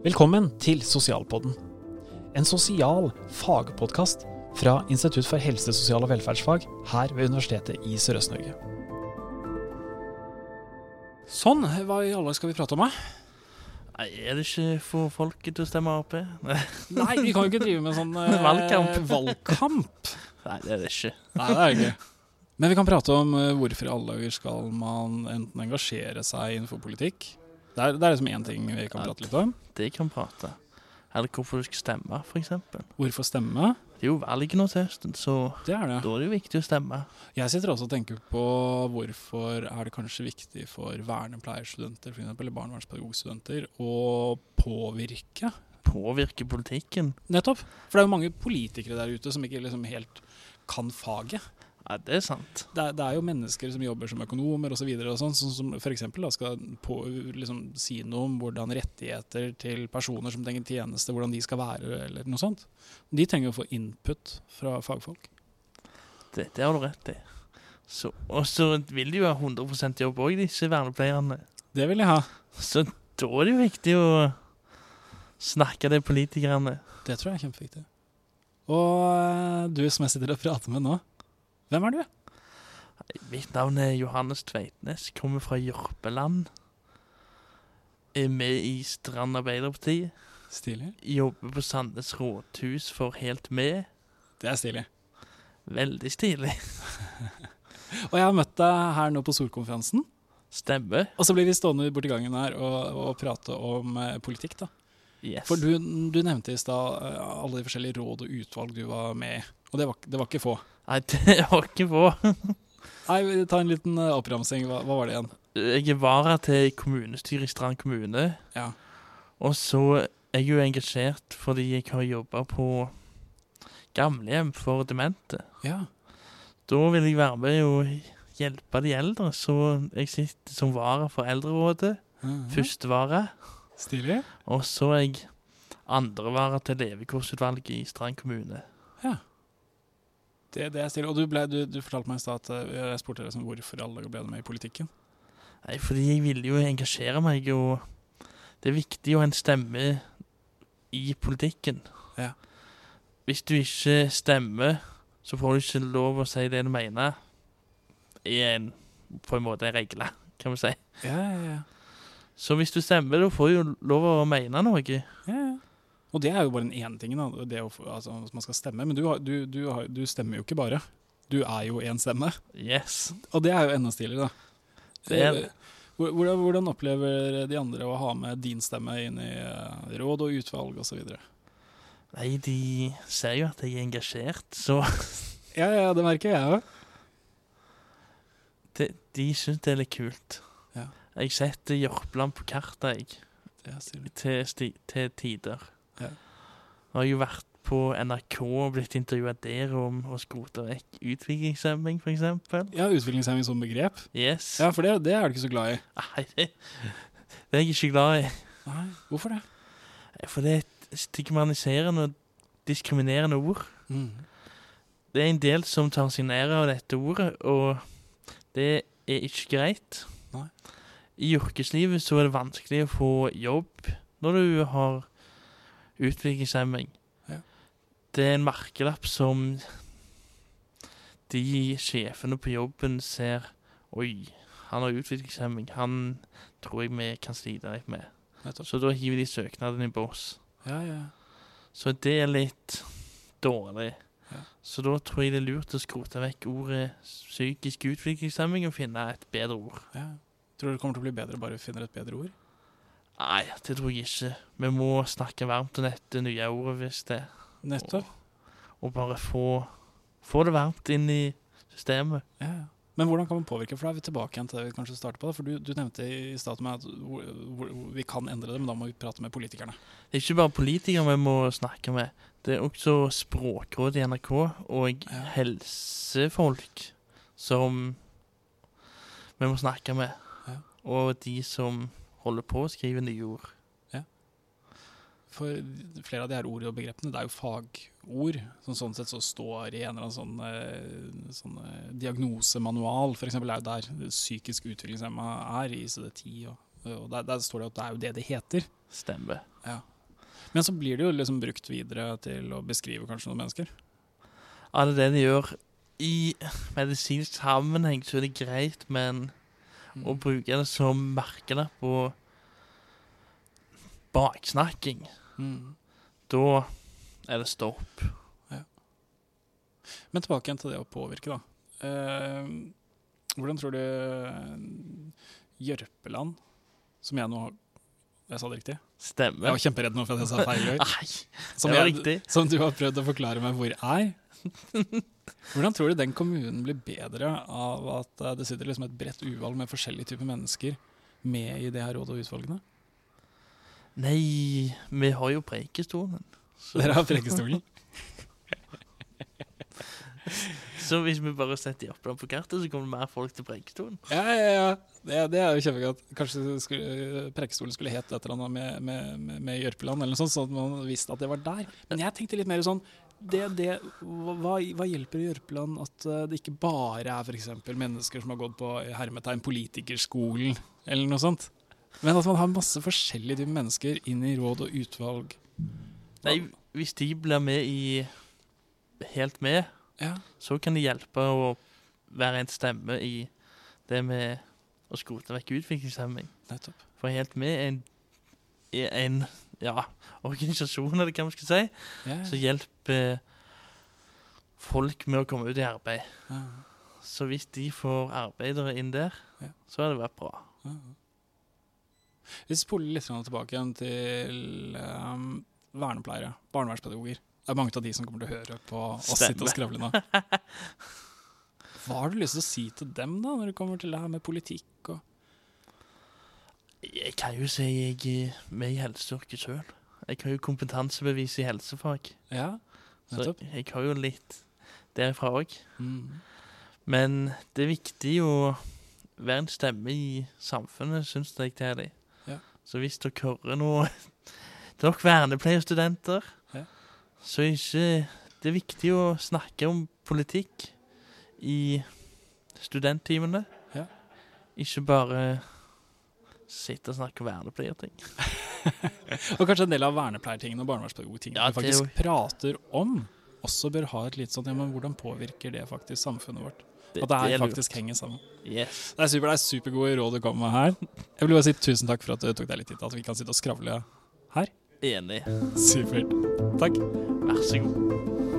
Velkommen til Sosialpodden. En sosial fagpodkast fra Institutt for helse, sosial og velferdsfag her ved Universitetet i Sørøst-Norge. Sånn, hva i alle skal vi prate om, da? Nei, Er det ikke for folket til å stemme Ap? Nei, Nei, vi kan jo ikke drive med sånn eh, Valgkamp. valgkamp. det er det ikke. Nei, det er det ikke. Men vi kan prate om eh, hvorfor i alle dager skal man enten engasjere seg innenfor politikk. Det er, det er liksom én ting vi kan prate litt om. Det kan prate. Eller hvorfor du skal stemme, f.eks. Hvorfor stemme? Det er jo valg nå til høsten, så Det er det. da er det jo viktig å stemme. Jeg sitter også og tenker på hvorfor er det kanskje viktig for vernepleierstudenter for eksempel, eller barnevernspedagogstudenter å påvirke. Påvirke politikken. Nettopp. For det er jo mange politikere der ute som ikke liksom helt kan faget. Ja, det er sant. Det er, det er jo mennesker som jobber som økonomer osv. Sånn, som, f.eks. skal på, liksom, si noe om hvordan rettigheter til personer som trenger tjeneste, hvordan de skal være, eller noe sånt. De trenger å få input fra fagfolk. Det, det har du rett i. Så- Og så vil de jo ha 100% jobb òg, disse vernepleierne. Det vil de ha. Så da er det jo viktig å snakke til politikerne. Det tror jeg er kjempeviktig. Og eh, du som jeg sitter og prater med nå, hvem er du? Mitt navn er Johannes Tveitnes, kommer fra Jørpeland. Er med i Strand Arbeiderparti. Stilig. Jobber på Sandnes rådhus for Helt Med. Det er stilig. Veldig stilig. Og jeg har møtt deg her nå på Solkonferansen. Stemmer. Og så blir vi stående borti gangen her og, og prate om eh, politikk, da. Yes. For du, du nevnte i stad eh, alle de forskjellige råd og utvalg du var med i. Og det var, det var ikke få. Nei, det var ikke på. Nei, Ta en liten eh, oppramsing. Hva, hva var det igjen? Jeg er vara til kommunestyret i Strand kommune. Ja. Og så er jeg jo engasjert fordi jeg har jobba på gamlehjem for demente. ja. Da vil jeg være med og hjelpe de eldre, så jeg sitter som vara for Eldrerådet. Mhm. Førstevara. Stilig. Og så er jeg andrevara til levekårsutvalget i Strand kommune. Det, er det jeg stiller. Og du, ble, du, du fortalte meg i stad at eh, jeg spurte deg liksom, hvorfor alle ble med i politikken. Nei, fordi jeg ville jo engasjere meg, og det er viktig å ha en stemme i politikken. Ja. Hvis du ikke stemmer, så får du ikke lov å si det du mener. i en, på en måte en regle, kan vi si. Ja, ja, ja. Så hvis du stemmer, da får du jo lov å mene noe. ja, ja. Og det er jo bare den ene tingen. Det å, altså, man skal stemme. Men du, har- du, du, har, du stemmer jo ikke bare. Du er jo én stemme. Yes. Og det er jo enda stiligere, da. Det er det. Hvordan, hvordan opplever de andre å ha med din stemme inn i eh, råd og utvalg osv.? Nei, de ser jo at jeg er engasjert, så Ja, ja, det merker jeg òg. de, de syns det er litt kult. Ja. Jeg setter Jørpeland på kartet, jeg. Det er til, til tider. Ja. Jeg har jo vært på NRK og blitt intervjua der om å skrote vekk utviklingshemming, f.eks. Ja, utviklingshemming som begrep. Yes. Ja, for det, det er du ikke så glad i. Nei, det, det er jeg ikke glad i. Nei, Hvorfor det? For det er et stigmatiserende og diskriminerende ord. Mm. Det er en del som tar seg ære av dette ordet, og det er ikke greit. Nei. I yrkeslivet så er det vanskelig å få jobb når du har utviklingshemming. Ja. Det er en merkelapp som de sjefene på jobben ser Oi, han har utviklingshemming. Han tror jeg vi kan slite litt med. Så da hiver de søknaden i bås. Ja, ja. Så det er litt dårlig. Ja. Så da tror jeg det er lurt å skrote vekk ordet psykisk utviklingshemming og finne et bedre ord. ja. Tror du det kommer til å bli bedre bare vi finner et bedre ord? Nei, det tror jeg ikke. Vi må snakke varmt om dette nye ordet hvis det. Nettopp. Og bare få, få det varmt inn i systemet. Ja, ja. Men hvordan kan man påvirke? For da er vi tilbake igjen til det vi kanskje starter på. Da. For du, du nevnte i starten med at vi kan endre det, men da må vi prate med politikerne. Det er ikke bare politikere vi må snakke med. Det er også Språkrådet i NRK og Ja. helsefolk som vi må snakke med. Ja. Og de som holder på å skrive nye ord. Ja. For flere av de her ordene og begrepene, det er jo fagord. Som sånn sett så står i en eller annen sånn, eh, sånn eh, diagnosemanual. Eksempel er jo der psykisk utviklingshemma er i ICD-10 og, Og der, der står det at det er jo det det heter. Stemmer. Men så blir det jo liksom brukt videre til å beskrive kanskje noen mennesker. Ja, det er det de gjør i medisinsk sammenheng, så er det greit, men Mm. å bruke det som merkene på baksnakking, Mm. da er det stopp. Men tilbake igjen til det å påvirke, da. Eh, hvordan tror du eh, Jørpeland, som jeg nå har Jeg sa det riktig? Jeg var kjemperedd nå for at jeg sa feil. Nei, Som, det var jeg, riktig. som du har prøvd å forklare meg hvor er. Hvordan tror du den kommunen blir bedre av at eh, det sitter liksom et bredt uvalg med forskjellige typer mennesker med i det her rådet og utvalgene? Nei, vi har jo Preikestolen. Så, Dere har Preikestolen. så hvis vi bare setter Jørpeland på kartet, så kommer det mer folk til Preikestolen. Ja, ja, ja. Det, det er jo kjempegodt. Kanskje skulle, Preikestolen skulle hete et eller annet med, med, med, med Jørpeland, eller noe sånt, sånn at man visste at det var der. Men jeg tenkte litt mer sånn det, det, hva, hva hjelper Jørpeland at eh, det ikke bare er for mennesker som har gått på hermetegn politikerskolen, eller noe sånt? Men at man har masse forskjellige typer mennesker inn i råd og utvalg. Nei, hvis de blir med i Helt med, Ja. så kan det hjelpe å være en stemme i det med å skrote vekk utviklingshemming. Nettopp. For Helt med er en, er en ja, organisasjon, eller hva man skal si, yeah. som hjelper folk med å komme ut i arbeid. ja, Så hvis de får arbeidere inn der, Ja. så har det vært bra. ja. Vi spoler litt tilbake igjen til um, vernepleiere, barnevernspedagoger. Det er mange av de som kommer til å høre på oss sitte og skravle nå. Hva har du lyst til å si til dem da, når det kommer til det her med politikk og Jeg kan jo si jeg er med i helseyrket sjøl. Jeg har jo kompetansebevis i helsefag. Ja, Så jeg, jeg har jo litt derifra òg. Mm. Men det er viktig å være en stemme i samfunnet, syns jeg til de. Ja. Så hvis dere hører noe Dere vernepleierstudenter, Ja. så er ikke det er viktig å snakke om politikk i studenttimene. Ja. Ikke bare sitte og snakke vernepleierting. Og kanskje en del av vernepleiertingene og barnevernspedagogtingene Ja, vi faktisk prater om, også bør ha et litt sånn ja, men hvordan påvirker det faktisk samfunnet vårt? Det, At det her er faktisk henger sammen. Yes. Det er super, det er supergode råd du kommer med her. Jeg vil bare si tusen takk for at du tok deg litt tid til at vi kan sitte og skravle her. Enig. Supert. Takk. Vær så god.